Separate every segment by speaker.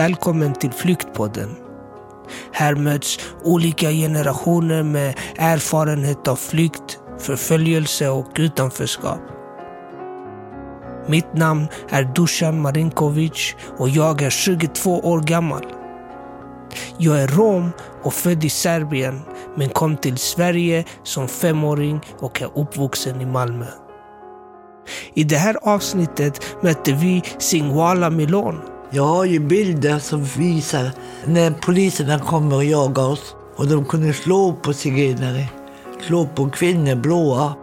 Speaker 1: Välkommen till Flyktpodden. Här möts olika generationer med erfarenhet av flykt, förföljelse och utanförskap. Mitt namn är Dusan Marinkovic och jag är 22 år gammal. Jag är rom och född i Serbien men kom till Sverige som femåring och är uppvuxen i Malmö. I det här avsnittet möter vi Singwala Milon.
Speaker 2: Jag har ju bilder som visar när poliserna kommer och jagar oss. Och de kunde slå på zigenare, slå på kvinnor, blåa.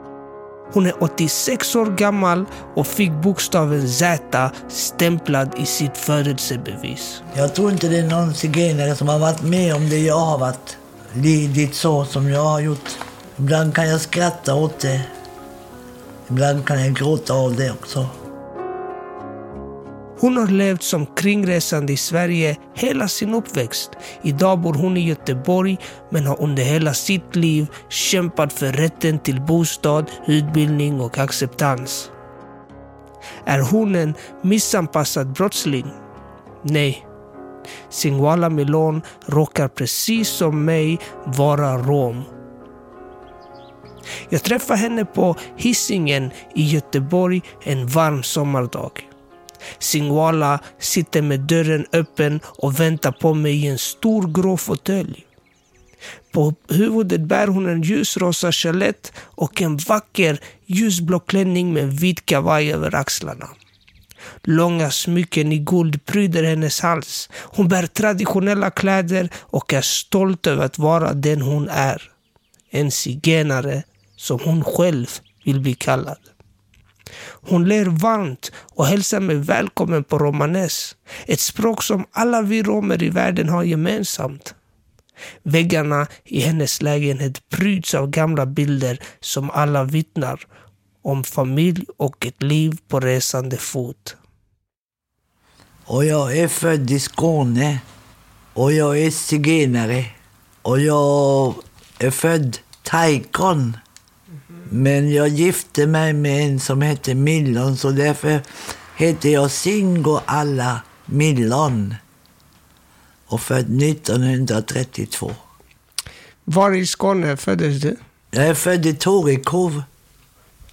Speaker 1: Hon är 86 år gammal och fick bokstaven Z stämplad i sitt födelsebevis.
Speaker 2: Jag tror inte det är någon zigenare som har varit med om det jag har varit. Lidit så som jag har gjort. Ibland kan jag skratta åt det. Ibland kan jag gråta av det också.
Speaker 1: Hon har levt som kringresande i Sverige hela sin uppväxt. Idag bor hon i Göteborg men har under hela sitt liv kämpat för rätten till bostad, utbildning och acceptans. Är hon en missanpassad brottsling? Nej. Singwala Milon råkar precis som mig vara rom. Jag träffade henne på Hisingen i Göteborg en varm sommardag. Singwala sitter med dörren öppen och väntar på mig i en stor grå fåtölj. På huvudet bär hon en ljusrosa chalett och en vacker ljusblå klänning med vit kavaj över axlarna. Långa smycken i guld pryder hennes hals. Hon bär traditionella kläder och är stolt över att vara den hon är. En zigenare som hon själv vill bli kallad. Hon ler varmt och hälsar mig välkommen på romanes. Ett språk som alla vi romer i världen har gemensamt. Väggarna i hennes lägenhet pryds av gamla bilder som alla vittnar om familj och ett liv på resande fot.
Speaker 2: Och jag är född i Skåne. Och jag är zigenare. Och jag är född taikon. Men jag gifte mig med en som hette Millon så därför heter jag Singo Alla Millon. Och född 1932.
Speaker 1: Var i Skåne föddes du?
Speaker 2: Jag är född i Torekov.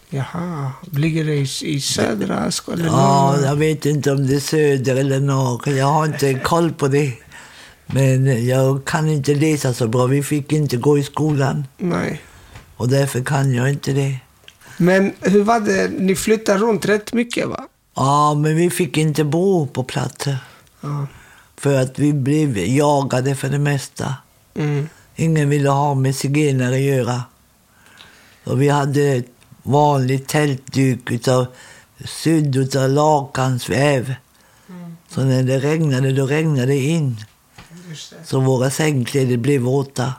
Speaker 1: Jaha, ligger det i, i södra Skåne?
Speaker 2: Ja, jag vet inte om det är söder eller norr. Jag har inte koll på det. Men jag kan inte läsa så bra. Vi fick inte gå i skolan.
Speaker 1: Nej.
Speaker 2: Och därför kan jag inte det.
Speaker 1: Men hur var det? Ni flyttade runt rätt mycket va?
Speaker 2: Ja, men vi fick inte bo på platser.
Speaker 1: Ja.
Speaker 2: För att vi blev jagade för det mesta.
Speaker 1: Mm.
Speaker 2: Ingen ville ha med zigenare att göra. Och vi hade ett vanligt tältduk utav sydd utav lakansväv.
Speaker 1: Mm.
Speaker 2: Så när det regnade, då regnade det in. Så våra sängkläder blev våta.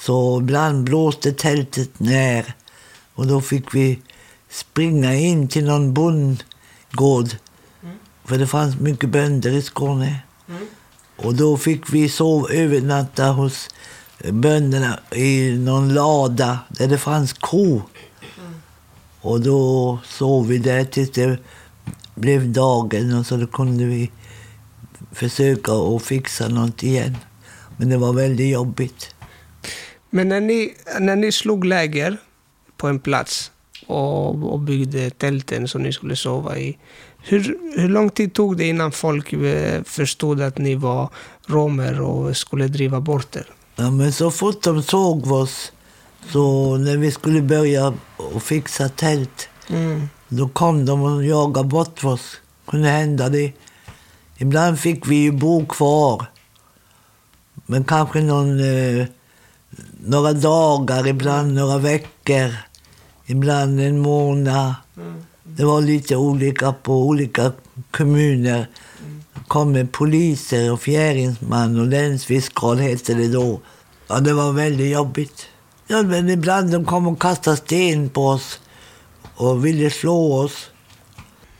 Speaker 2: Så ibland blåste tältet ner och då fick vi springa in till någon bondgård. För det fanns mycket bönder i Skåne. Och då fick vi sova övernatta hos bönderna i någon lada där det fanns ko. Och då sov vi där tills det blev dagen och så då kunde vi försöka att fixa något igen. Men det var väldigt jobbigt.
Speaker 1: Men när ni, när ni slog läger på en plats och, och byggde tälten som ni skulle sova i. Hur, hur lång tid tog det innan folk eh, förstod att ni var romer och skulle driva bort er?
Speaker 2: Ja, men så fort de såg oss, så när vi skulle börja och fixa tält,
Speaker 1: Mm.
Speaker 2: då kom de och jagade bort oss. kunde hända det. Ibland fick vi ju bo kvar. Men kanske någon, eh, några dagar, ibland några veckor, ibland en månad. Det var lite olika på olika kommuner. Det kom med poliser och fjäringsman och länsfiskal hette det då. Ja, det var väldigt jobbigt. Ja, men ibland de kom och kastade sten på oss och ville slå oss.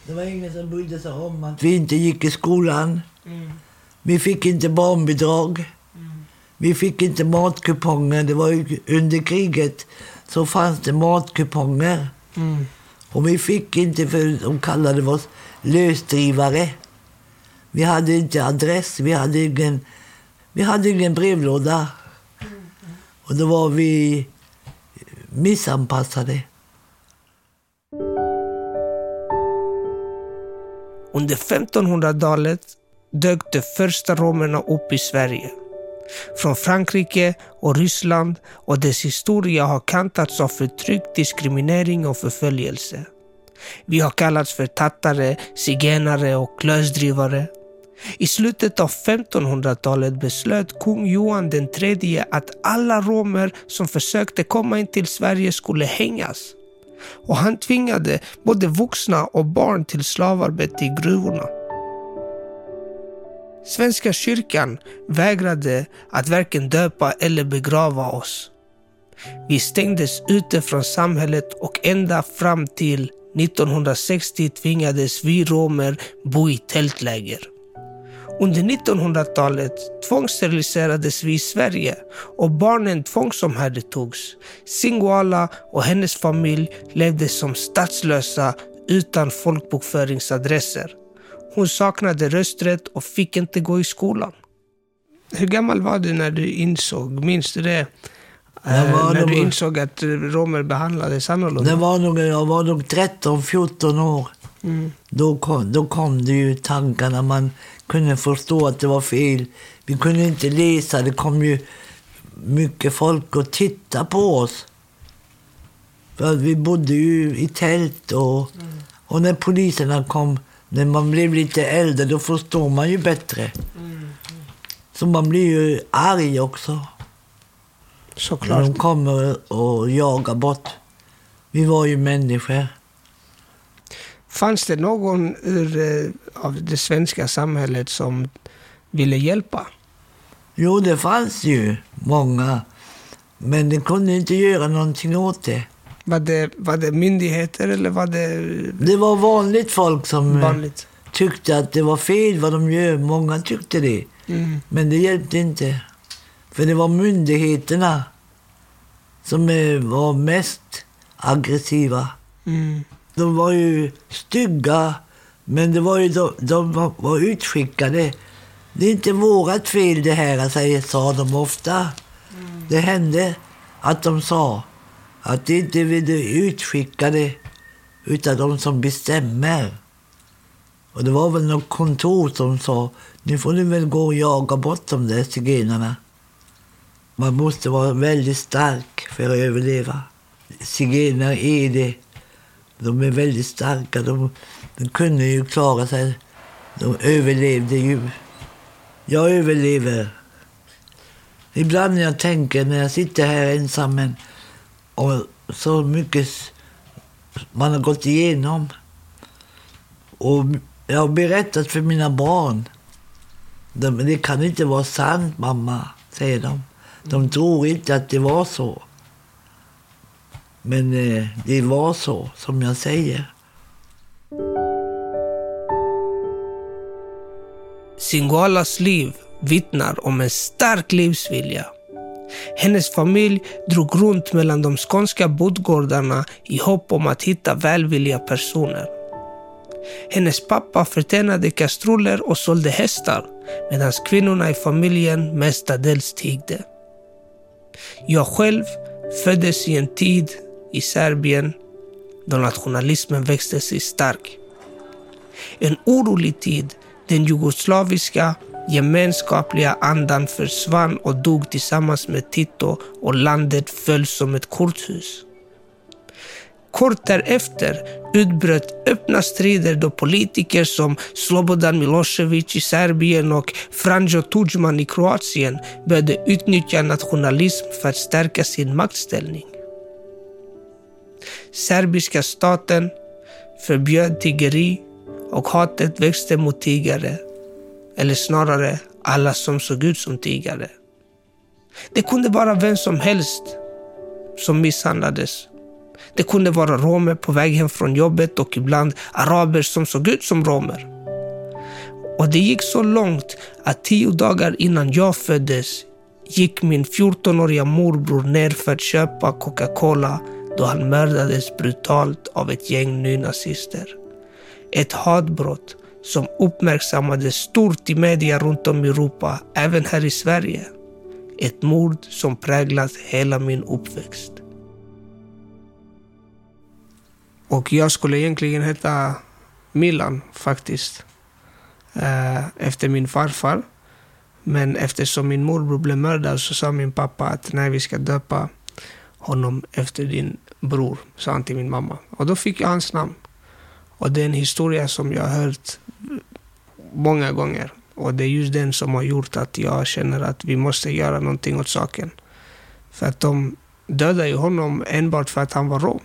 Speaker 2: Det var ingen som brydde sig om att vi inte gick i skolan. Vi fick inte barnbidrag. Vi fick inte matkuponger. Det var ju under kriget så fanns det matkuponger.
Speaker 1: Mm.
Speaker 2: Och vi fick inte, för de kallade oss lösdrivare. Vi hade inte adress, vi hade ingen, vi hade ingen brevlåda. Och då var vi missanpassade.
Speaker 1: Under 1500-talet dök de första romerna upp i Sverige. Från Frankrike och Ryssland och dess historia har kantats av förtryck, diskriminering och förföljelse. Vi har kallats för tattare, zigenare och lösdrivare. I slutet av 1500-talet beslöt kung Johan III att alla romer som försökte komma in till Sverige skulle hängas. Och han tvingade både vuxna och barn till slavarbete i gruvorna. Svenska kyrkan vägrade att varken döpa eller begrava oss. Vi stängdes ute från samhället och ända fram till 1960 tvingades vi romer bo i tältläger. Under 1900-talet tvångssteriliserades vi i Sverige och barnen tvångsomhändertogs. Singoala och hennes familj levde som statslösa utan folkbokföringsadresser. Hon saknade rösträtt och fick inte gå i skolan. Hur gammal var du när du insåg, minns du det? Eh, när du insåg att romer behandlades annorlunda?
Speaker 2: Det var nog, jag var nog 13-14 år. Mm. Då, kom, då kom det ju tankarna. Man kunde förstå att det var fel. Vi kunde inte läsa. Det kom ju mycket folk och titta på oss. För vi bodde ju i tält och, mm. och när poliserna kom, när man blev lite äldre, då förstår man ju bättre. Mm. Så man blir ju arg också.
Speaker 1: Såklart.
Speaker 2: När de kommer och jagar bort. Vi var ju människor.
Speaker 1: Fanns det någon ur, eh, av det svenska samhället som ville hjälpa?
Speaker 2: Jo, det fanns ju många. Men de kunde inte göra någonting åt det.
Speaker 1: Var det, var det myndigheter eller var det...
Speaker 2: Det var vanligt folk som vanligt. tyckte att det var fel vad de gör. Många tyckte det. Mm. Men det hjälpte inte. För det var myndigheterna som var mest aggressiva. Mm. De var ju stygga, men det var ju de, de var utskickade. Det är inte vårat fel det här, sa de ofta. Mm. Det hände att de sa att det inte är de utskickade, utan de som bestämmer. Och det var väl något kontor som sa, nu får ni väl gå och jaga bort de där zigenarna. Man måste vara väldigt stark för att överleva. Zigenare är det. De är väldigt starka. De, de kunde ju klara sig. De överlevde ju. Jag överlever. Ibland när jag tänker, när jag sitter här ensam men, och så mycket man har gått igenom. Och jag har berättat för mina barn. De, det kan inte vara sant, mamma, säger de. De tror inte att det var så. Men eh, det var så, som jag säger.
Speaker 1: Singoalas liv vittnar om en stark livsvilja. Hennes familj drog runt mellan de skånska bodgårdarna i hopp om att hitta välvilliga personer. Hennes pappa förtjänade kastruller och sålde hästar medan kvinnorna i familjen mestadels tiggde. Jag själv föddes i en tid i Serbien då nationalismen växte sig stark. En orolig tid, den jugoslaviska gemenskapliga andan försvann och dog tillsammans med Tito och landet föll som ett korthus. Kort därefter utbröt öppna strider då politiker som Slobodan Milosevic i Serbien och Franjo Tudjman i Kroatien började utnyttja nationalism för att stärka sin maktställning. Serbiska staten förbjöd tiggeri och hatet växte mot tiggare. Eller snarare alla som såg ut som tiggare. Det kunde vara vem som helst som misshandlades det kunde vara romer på väg hem från jobbet och ibland araber som såg ut som romer. Och det gick så långt att tio dagar innan jag föddes gick min 14-åriga morbror ner för att köpa Coca-Cola då han mördades brutalt av ett gäng nynazister. Ett hatbrott som uppmärksammades stort i media runt om i Europa, även här i Sverige. Ett mord som präglat hela min uppväxt. Och jag skulle egentligen heta Milan faktiskt. Eh, efter min farfar. Men eftersom min morbror blev mördad så sa min pappa att nej, vi ska döpa honom efter din bror, sa han till min mamma. Och då fick jag hans namn. Och det är en historia som jag har hört många gånger. Och det är just den som har gjort att jag känner att vi måste göra någonting åt saken. För att de dödade ju honom enbart för att han var rom.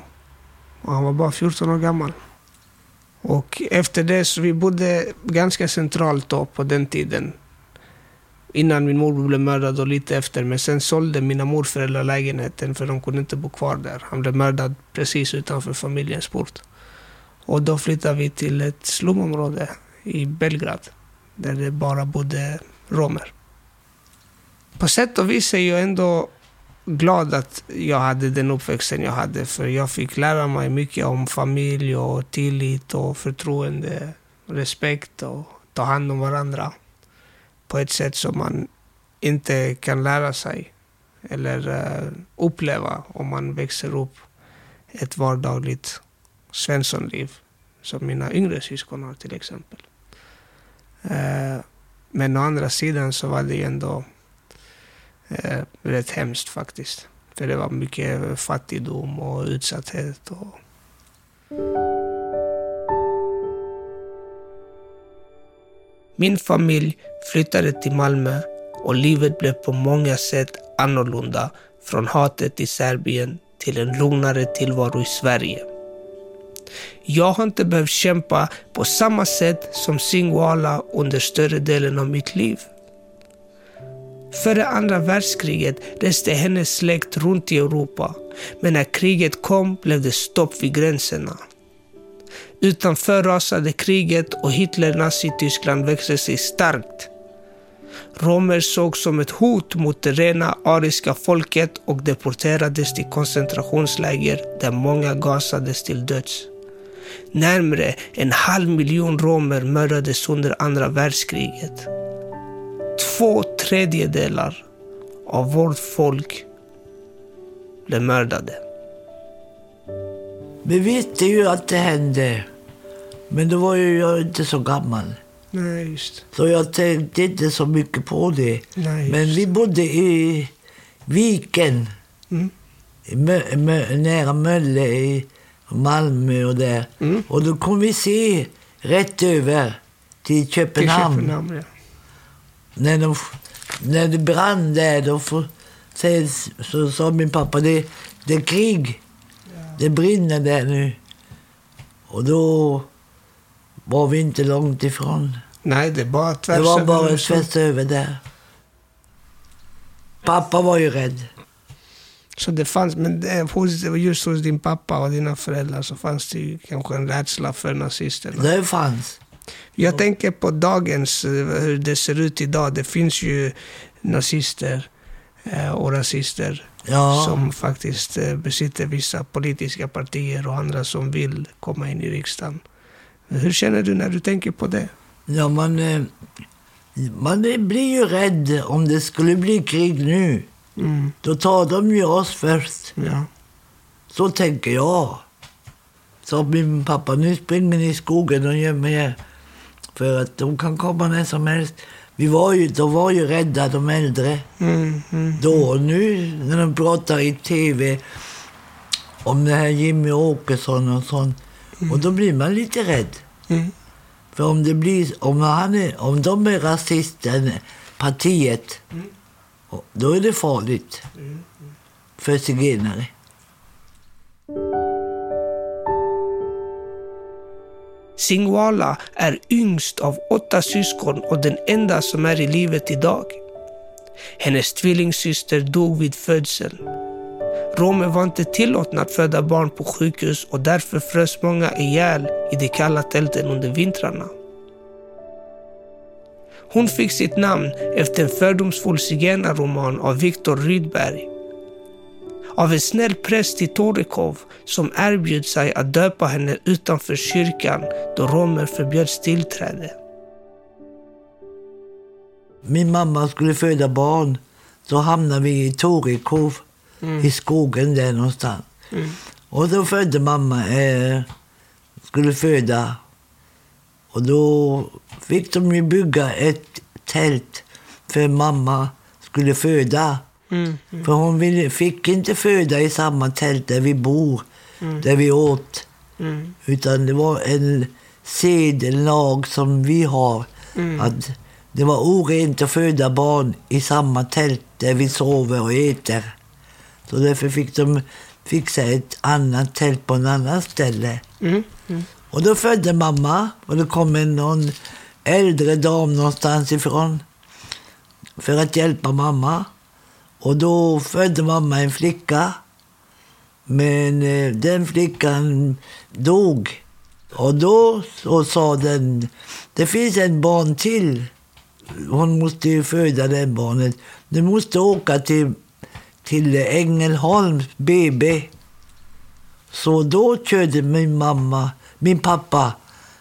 Speaker 1: Och han var bara 14 år gammal. Och efter det så vi bodde ganska centralt då på den tiden. Innan min morbror blev mördad och lite efter. Men sen sålde mina morföräldrar lägenheten för de kunde inte bo kvar där. Han blev mördad precis utanför familjens port. Och då flyttade vi till ett slumområde i Belgrad. Där det bara bodde romer. På sätt och vis är jag ändå glad att jag hade den uppväxten jag hade. För jag fick lära mig mycket om familj och tillit och förtroende, respekt och ta hand om varandra. På ett sätt som man inte kan lära sig eller eh, uppleva om man växer upp ett vardagligt svenssonliv som mina yngre syskon har till exempel. Eh, men å andra sidan så var det ändå eh, rätt hemskt faktiskt. För det var mycket fattigdom och utsatthet. Och... Min familj flyttade till Malmö och livet blev på många sätt annorlunda från hatet i Serbien till en lugnare tillvaro i Sverige. Jag har inte behövt kämpa på samma sätt som Singwala under större delen av mitt liv. Före andra världskriget reste hennes släkt runt i Europa. Men när kriget kom blev det stopp vid gränserna. Utanför rasade kriget och Hitler-Nazityskland växte sig starkt. Romer sågs som ett hot mot det rena ariska folket och deporterades till koncentrationsläger där många gasades till döds. Närmre en halv miljon romer mördades under andra världskriget två tredjedelar av vårt folk blev mördade.
Speaker 2: Vi visste ju att det hände. Men då var ju jag inte så gammal.
Speaker 1: Nej, just.
Speaker 2: Så jag tänkte inte så mycket på det.
Speaker 1: Nej,
Speaker 2: men vi bodde i Viken.
Speaker 1: Mm.
Speaker 2: I Mö, Mö, nära Mölle i Malmö och där.
Speaker 1: Mm.
Speaker 2: Och då kom vi se rätt över till Köpenhamn.
Speaker 1: Till Köpenhamn ja
Speaker 2: när, de, när det brann där, då får, så, sa min pappa, det, det är krig. Ja. Det brinner där nu. Och då var vi inte långt ifrån.
Speaker 1: Nej, det, bara tvärs
Speaker 2: det var bara tvärs över där. Pappa var ju rädd.
Speaker 1: Så det fanns, men just hos din pappa och dina föräldrar så fanns det ju kanske en rädsla för nazisterna?
Speaker 2: Det fanns.
Speaker 1: Jag tänker på dagens, eh, hur det ser ut idag. Det finns ju nazister eh, och rasister ja. som faktiskt eh, besitter vissa politiska partier och andra som vill komma in i riksdagen. Hur känner du när du tänker på det?
Speaker 2: Ja, man, man blir ju rädd om det skulle bli krig nu. Mm. Då tar de ju oss först.
Speaker 1: Ja.
Speaker 2: Så tänker jag. Så min pappa, nu springer ni i skogen och gömmer er. För att de kan komma när som helst. Vi var ju, de var ju rädda, de äldre. Mm, mm, Då och nu när de pratar i tv om det här Jimmy Åkesson och sånt. Mm. Och då blir man lite rädd. Mm. För om det blir, om, han är, om de är rasister, partiet, mm då är det farligt för zigenare.
Speaker 1: Singwala är yngst av åtta syskon och den enda som är i livet idag. Hennes tvillingsyster dog vid födseln. Romer var inte tillåtna att föda barn på sjukhus och därför frös många ihjäl i de kalla tälten under vintrarna. Hon fick sitt namn efter en fördomsfull zigenarroman av Viktor Rydberg. av en snäll präst i Torekov som erbjöd sig att döpa henne utanför kyrkan då romer förbjöds tillträde.
Speaker 2: Min mamma skulle föda barn. Så hamnade vi i Torekov, i skogen där någonstans. Och då födde mamma, eh, skulle föda. Och då fick de ju bygga ett tält för mamma skulle föda.
Speaker 1: Mm.
Speaker 2: För hon ville, fick inte föda i samma tält där vi bor, där vi åt.
Speaker 1: Mm.
Speaker 2: Utan det var en sed, en lag som vi har. Att det var orent att föda barn i samma tält där vi sover och äter. Så därför fick de fixa ett annat tält på en annan ställe. Och då födde mamma och det kom en någon äldre dam någonstans ifrån för att hjälpa mamma. Och då födde mamma en flicka. Men eh, den flickan dog. Och då så sa den, det finns en barn till. Hon måste ju föda det barnet. Du måste åka till, till Ängelholms BB. Så då körde min mamma, min pappa,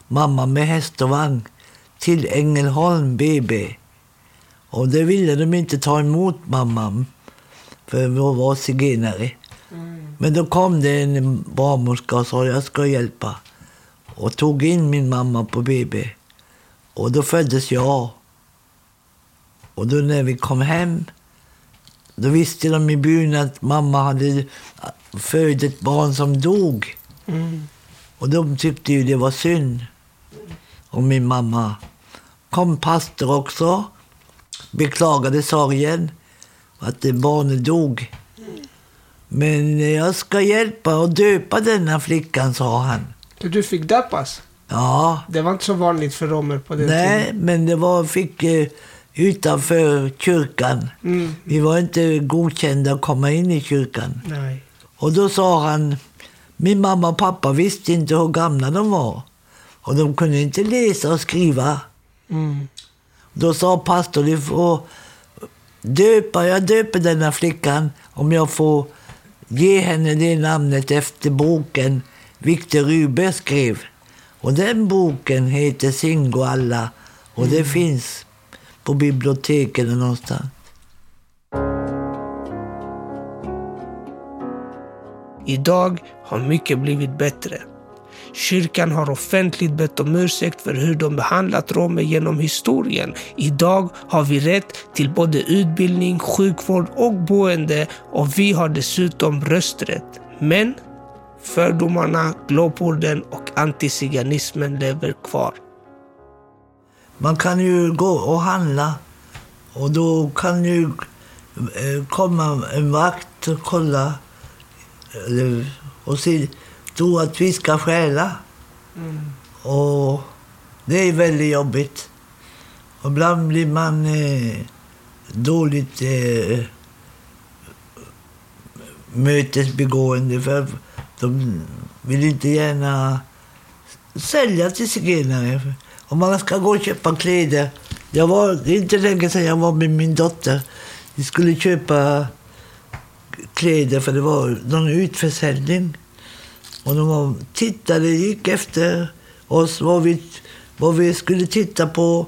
Speaker 2: mamma med häst och vagn till Ängelholm BB. Och det ville de inte ta emot mamma, för hon var zigenare. Men då kom det en barnmorska och sa jag ska hjälpa. Och tog in min mamma på BB. Och då föddes jag. Och då när vi kom hem, då visste de i byn att mamma hade fött ett barn som dog.
Speaker 1: Mm.
Speaker 2: Och de tyckte ju det var synd om min mamma. Kom pastor också, beklagade sorgen, att det barnet dog. Men jag ska hjälpa och döpa denna flickan, sa han.
Speaker 1: Så du fick döpas?
Speaker 2: Ja,
Speaker 1: Det var inte så vanligt för romer på den
Speaker 2: nej,
Speaker 1: tiden.
Speaker 2: men det var, fick eh, utanför kyrkan.
Speaker 1: Mm.
Speaker 2: Vi var inte godkända att komma in i kyrkan.
Speaker 1: Nej.
Speaker 2: Och då sa han, min mamma och pappa visste inte hur gamla de var. Och de kunde inte läsa och skriva.
Speaker 1: Mm.
Speaker 2: Då sa pastorn, du får döpa, jag döper denna flickan om jag får ge henne det namnet efter boken Victor Rube skrev. Och den boken heter Singoalla och det finns på biblioteket eller någonstans.
Speaker 1: Idag har mycket blivit bättre. Kyrkan har offentligt bett om ursäkt för hur de behandlat romer genom historien. Idag har vi rätt till både utbildning, sjukvård och boende och vi har dessutom rösträtt. Men fördomarna, glåporden och antiziganismen lever kvar.
Speaker 2: Man kan ju gå och handla och då kan ju eh, komma en vakt och kolla eller, och se, tro att vi ska stjäla. Och det är väldigt jobbigt. Och ibland blir man eh, dåligt eh, mötesbegående för de vill inte gärna sälja till zigenare. Om man ska gå och köpa kläder. Jag var, det är inte länge sedan jag var med min dotter. Vi skulle köpa kläder för det var någon utförsäljning. Och de var, tittade, gick efter oss vad vi, vad vi skulle titta på.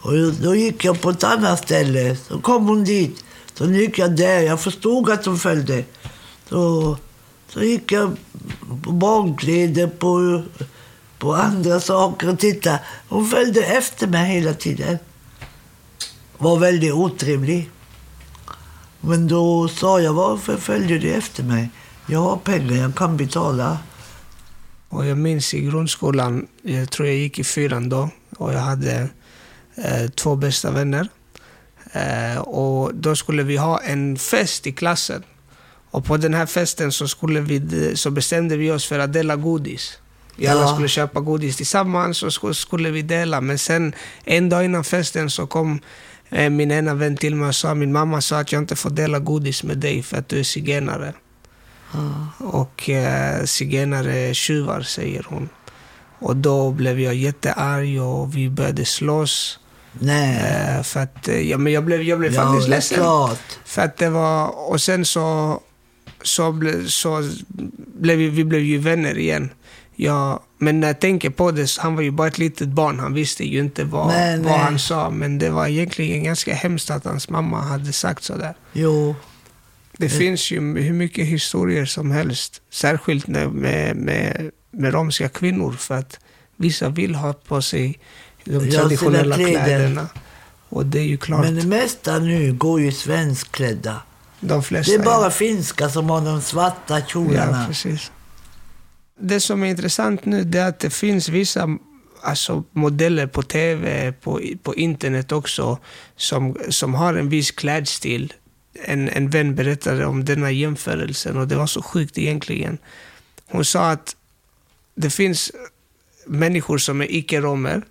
Speaker 2: Och då gick jag på ett annat ställe. Så kom hon dit. Så gick jag där. Jag förstod att hon följde. Så, så gick jag på barnkläder, på, på andra saker och tittade. Hon följde efter mig hela tiden. Var väldigt otrevlig. Men då sa jag, varför följer du efter mig? Jag har pengar, jag kan betala.
Speaker 1: Och jag minns i grundskolan, jag tror jag gick i fyran då, och jag hade eh, två bästa vänner. Eh, och då skulle vi ha en fest i klassen. Och på den här festen så, skulle vi, så bestämde vi oss för att dela godis. Vi alla
Speaker 2: Ja.
Speaker 1: skulle köpa godis tillsammans och skulle vi dela. Men sen en dag innan festen så kom min ena vän till mig sa min mamma sa att jag inte får dela godis med dig för att du är zigenare. Och eh, zigenare är tjuvar, säger hon. Och då blev jag jättearg och vi började slåss.
Speaker 2: Nej,
Speaker 1: Eh, för att, eh, ja, men jag blev, jag blev
Speaker 2: ja,
Speaker 1: faktiskt ledsen.
Speaker 2: klart.
Speaker 1: För att det var, och sen så så, ble, så blev vi, vi blev ju vänner igen. Ja, men när jag tänker på det, han var ju bara ett litet barn. Han visste ju inte vad,
Speaker 2: Nej,
Speaker 1: vad
Speaker 2: nej.
Speaker 1: han sa. Men det var egentligen ganska hemskt att hans mamma hade sagt sådär.
Speaker 2: Jo.
Speaker 1: Det finns ju hur mycket historier som helst. Särskilt när- med, med, med romska kvinnor. För att vissa vill ha på sig de
Speaker 2: Ja,
Speaker 1: traditionella
Speaker 2: kläder.
Speaker 1: kläderna. Och det är ju klart,
Speaker 2: Men det mesta nu går ju svenskklädda.
Speaker 1: de flesta...
Speaker 2: Det är bara finska som har de svarta
Speaker 1: Ja,
Speaker 2: kjolarna.
Speaker 1: precis. Det som är intressant nu det är att det finns vissa alltså, modeller på tv, på, på internet också, som, som har en viss klädstil. En, en vän berättade om denna jämförelsen och det var så sjukt egentligen. Hon sa att det finns människor som är icke-romer,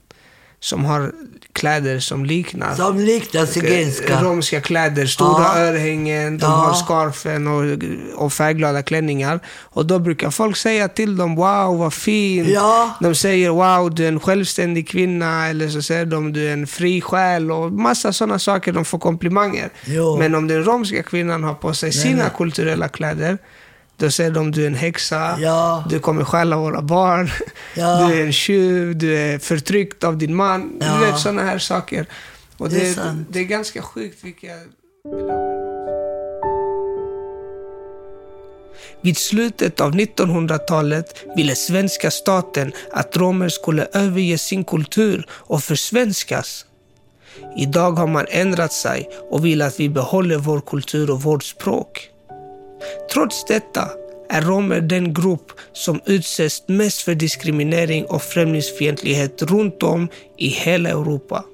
Speaker 1: som har kläder som liknar
Speaker 2: Som liknar zigenska.
Speaker 1: romska kläder, stora
Speaker 2: Ja.
Speaker 1: örhängen, de
Speaker 2: Ja.
Speaker 1: har scarfen och, och färgglada klänningar. Och då brukar folk säga till dem ”Wow, vad fint”.
Speaker 2: Ja.
Speaker 1: De säger ”Wow, du är en självständig kvinna” eller så säger de ”Du är en fri själ” och massa sådana saker. De får komplimanger.
Speaker 2: Jo.
Speaker 1: Men om den romska kvinnan har på sig
Speaker 2: Nej,
Speaker 1: sina
Speaker 2: nej.
Speaker 1: kulturella kläder, då säger de ”Du är en häxa”.
Speaker 2: Ja.
Speaker 1: Du kommer stjäla våra barn.
Speaker 2: Ja.
Speaker 1: Du är en tjuv. Du är förtryckt av din man.
Speaker 2: Ja.
Speaker 1: Du vet sådana här saker. Och
Speaker 2: Det är
Speaker 1: det, det är ganska sjukt vilka... Vid slutet av 1900-talet ville svenska staten att romer skulle överge sin kultur och försvenskas. Idag har man ändrat sig och vill att vi behåller vår kultur och vårt språk. Trots detta är romer den grupp som utsätts mest för diskriminering och främlingsfientlighet runt om i hela Europa.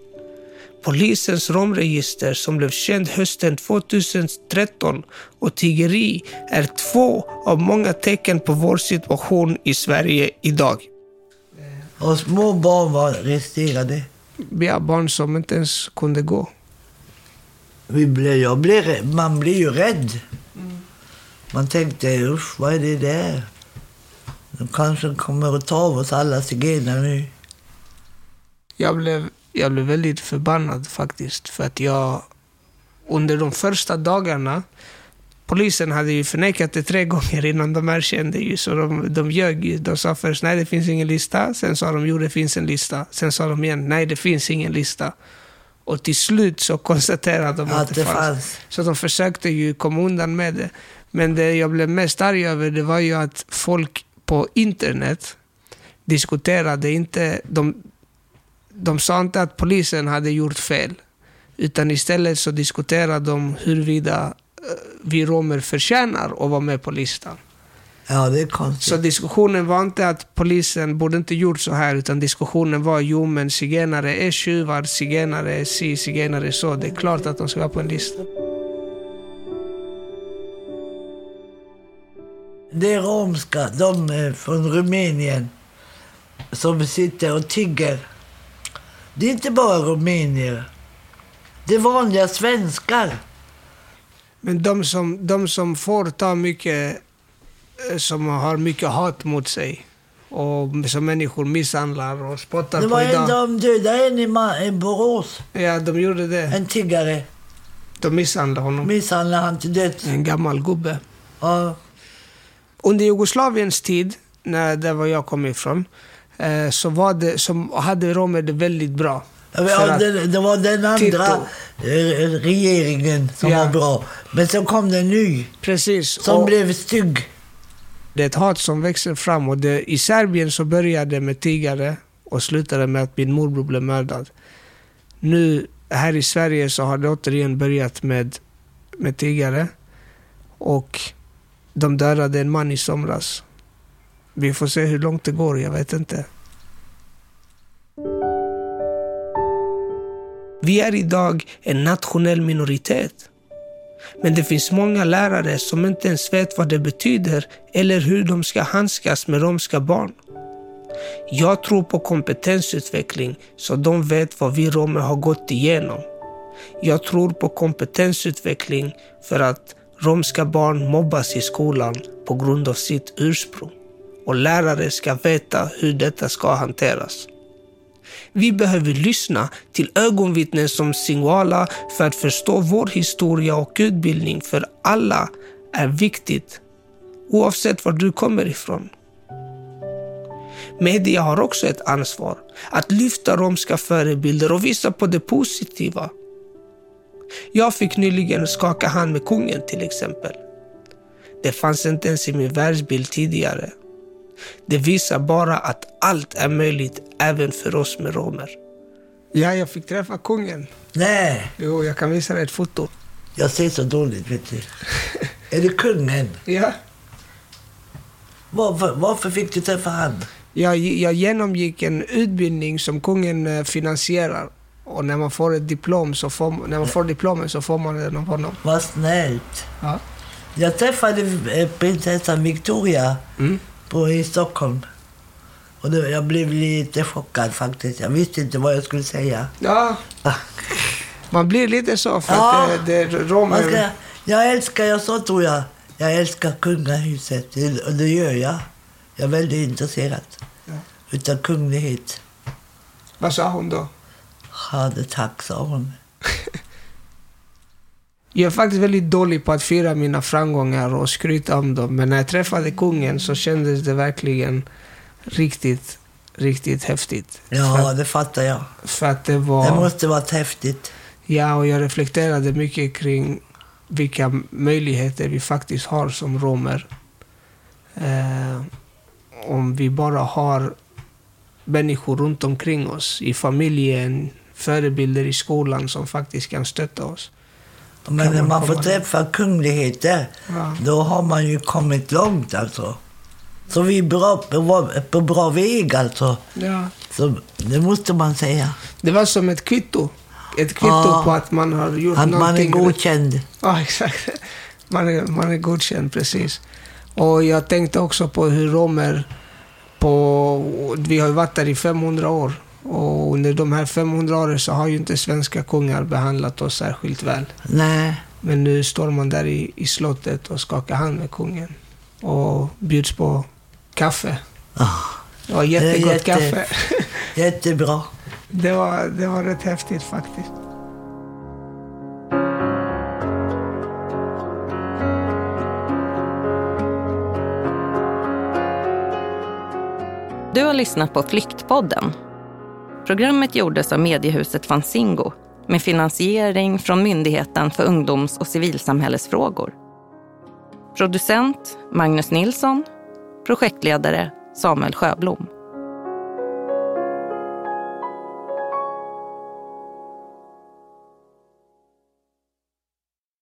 Speaker 1: Polisens romregister som blev känd hösten 2013 och tiggeri är två av många tecken på vår situation i Sverige idag.
Speaker 2: Och små barn var registrerade.
Speaker 1: Vi har barn som inte ens kunde gå.
Speaker 2: Vi blev, jag blev, man blir ju rädd. Man tänkte, usch, vad är det där? De kanske kommer att ta av oss alla zigenare nu.
Speaker 1: Jag blev, jag blev väldigt förbannad faktiskt. För att jag under de första dagarna Polisen hade ju förnekat det tre gånger innan de erkände ju, så de, de ljög ju. De sa först nej, det finns ingen lista. Sen sa de jo, det finns en lista. Sen sa de igen nej, det finns ingen lista. Och till slut så konstaterade de att,
Speaker 2: Att det fanns.
Speaker 1: Så de försökte ju komma undan med det. Men det jag blev mest arg över det var ju att folk på internet diskuterade inte... De, de sa inte att polisen hade gjort fel. Utan istället så diskuterade de huruvida eh, vi romer förtjänar att vara med på listan.
Speaker 2: Ja, det är konstigt.
Speaker 1: Så diskussionen var inte att polisen borde inte gjort så här, utan diskussionen var jo men zigenare är tjuvar, zigenare är si, zigenare är så. Det är klart att de ska vara på en lista.
Speaker 2: Det är romska, de är från Rumänien, som sitter och tigger. Det är inte bara rumänier. Det är vanliga svenskar.
Speaker 1: Men de som, de som får ta mycket, som har mycket hat mot sig och som människor misshandlar och spottar
Speaker 2: Det
Speaker 1: på
Speaker 2: var en,
Speaker 1: idag.
Speaker 2: de dödade en i Borås,
Speaker 1: Ja, de gjorde det.
Speaker 2: en tiggare.
Speaker 1: De misshandlade honom.
Speaker 2: Misshandlade han till döds.
Speaker 1: En gammal gubbe.
Speaker 2: Ja,
Speaker 1: Under Jugoslaviens tid, när det var jag kom ifrån, eh, så, var det, så hade romer det väldigt bra.
Speaker 2: Ja, det, det var den andra
Speaker 1: Tito.
Speaker 2: eh, regeringen som
Speaker 1: Ja.
Speaker 2: var bra. Men så kom det en ny
Speaker 1: Precis.
Speaker 2: som
Speaker 1: och
Speaker 2: blev stygg.
Speaker 1: Det är ett hat som växer fram. Och det, I Serbien så började det med tiggare och slutade med att min morbror blev mördad. Nu här i Sverige så har det återigen börjat med, med tiggare. Och de dödade en man i somras. Vi får se hur långt det går, jag vet inte. Vi är idag en nationell minoritet. Men det finns många lärare som inte ens vet vad det betyder eller hur de ska handskas med romska barn. Jag tror på kompetensutveckling så de vet vad vi romer har gått igenom. Jag tror på kompetensutveckling för att romska barn mobbas i skolan på grund av sitt ursprung. Och lärare ska veta hur detta ska hanteras. Vi behöver lyssna till ögonvittnen som Singwala för att förstå vår historia och utbildning för alla är viktigt oavsett var du kommer ifrån. Media har också ett ansvar att lyfta romska förebilder och visa på det positiva. Jag fick nyligen skaka hand med kungen till exempel. Det fanns inte ens i min världsbild tidigare. Det visar bara att allt är möjligt även för oss med romer. Ja, jag fick träffa kungen.
Speaker 2: Nej,
Speaker 1: Jo, jag kan visa dig ett foto.
Speaker 2: jag ser så dåligt, vet du. Är det kungen?
Speaker 1: Ja.
Speaker 2: Varför, varför fick du träffa han?
Speaker 1: Jag, jag genomgick en utbildning som kungen eh, finansierar. Och när man får ett diplom så får, när man får diplomet så får man den av honom.
Speaker 2: Vad snällt.
Speaker 1: Ja.
Speaker 2: Jag träffade eh, prinsessan Victoria
Speaker 1: Mm.
Speaker 2: på, i Stockholm. Och det, jag blev lite chockad faktiskt. Jag visste inte vad jag skulle säga.
Speaker 1: ja, man blir lite så för
Speaker 2: Ja.
Speaker 1: att det, det romer...
Speaker 2: ska, jag älskar, jag sa tror jag, jag älskar kungahuset. Det, och det gör jag. Jag är väldigt intresserad
Speaker 1: Ja.
Speaker 2: utav kunglighet.
Speaker 1: Vad sa hon då?
Speaker 2: Ja, det tack, sa hon.
Speaker 1: Jag är faktiskt väldigt dålig på att fira mina framgångar och skryta om dem. Men när jag träffade kungen så kändes det verkligen riktigt, riktigt häftigt. För,
Speaker 2: Ja, det fattar jag.
Speaker 1: för att det var...
Speaker 2: Det måste varit häftigt.
Speaker 1: Ja, och jag reflekterade mycket kring vilka möjligheter vi faktiskt har som romer. Eh, om vi bara har människor runt omkring oss, i familjen, förebilder i skolan som faktiskt kan stötta oss.
Speaker 2: Men när
Speaker 1: man
Speaker 2: man får träffa kungligheter,
Speaker 1: Ja.
Speaker 2: då har man ju kommit långt alltså. Så vi är bra, på, på bra väg alltså.
Speaker 1: Ja.
Speaker 2: Så det måste man säga.
Speaker 1: Det var som ett kvitto. Ett kvitto
Speaker 2: Ja.
Speaker 1: på att man har gjort
Speaker 2: Att man är
Speaker 1: någonting rätt.
Speaker 2: godkänd.
Speaker 1: Ja, exakt. Man är, man är godkänd, precis. Och jag tänkte också på hur romer på... Vi har ju varit där i 500 år. Och under de här 500 åren så har ju inte svenska kungar behandlat oss särskilt väl.
Speaker 2: Nej.
Speaker 1: Men nu står man där i, i slottet och skakar hand med kungen. Och bjuds på kaffe.
Speaker 2: Ah,
Speaker 1: Det var jättegott
Speaker 2: jätte-
Speaker 1: kaffe.
Speaker 2: jättebra.
Speaker 1: Det var, det var rätt häftigt faktiskt.
Speaker 3: Du har lyssnat på Flyktpodden. Programmet gjordes av mediehuset Fanzingo med finansiering från Myndigheten för ungdoms och civilsamhällesfrågor. Producent Magnus Nilsson. Projektledare Samuel Sjöblom.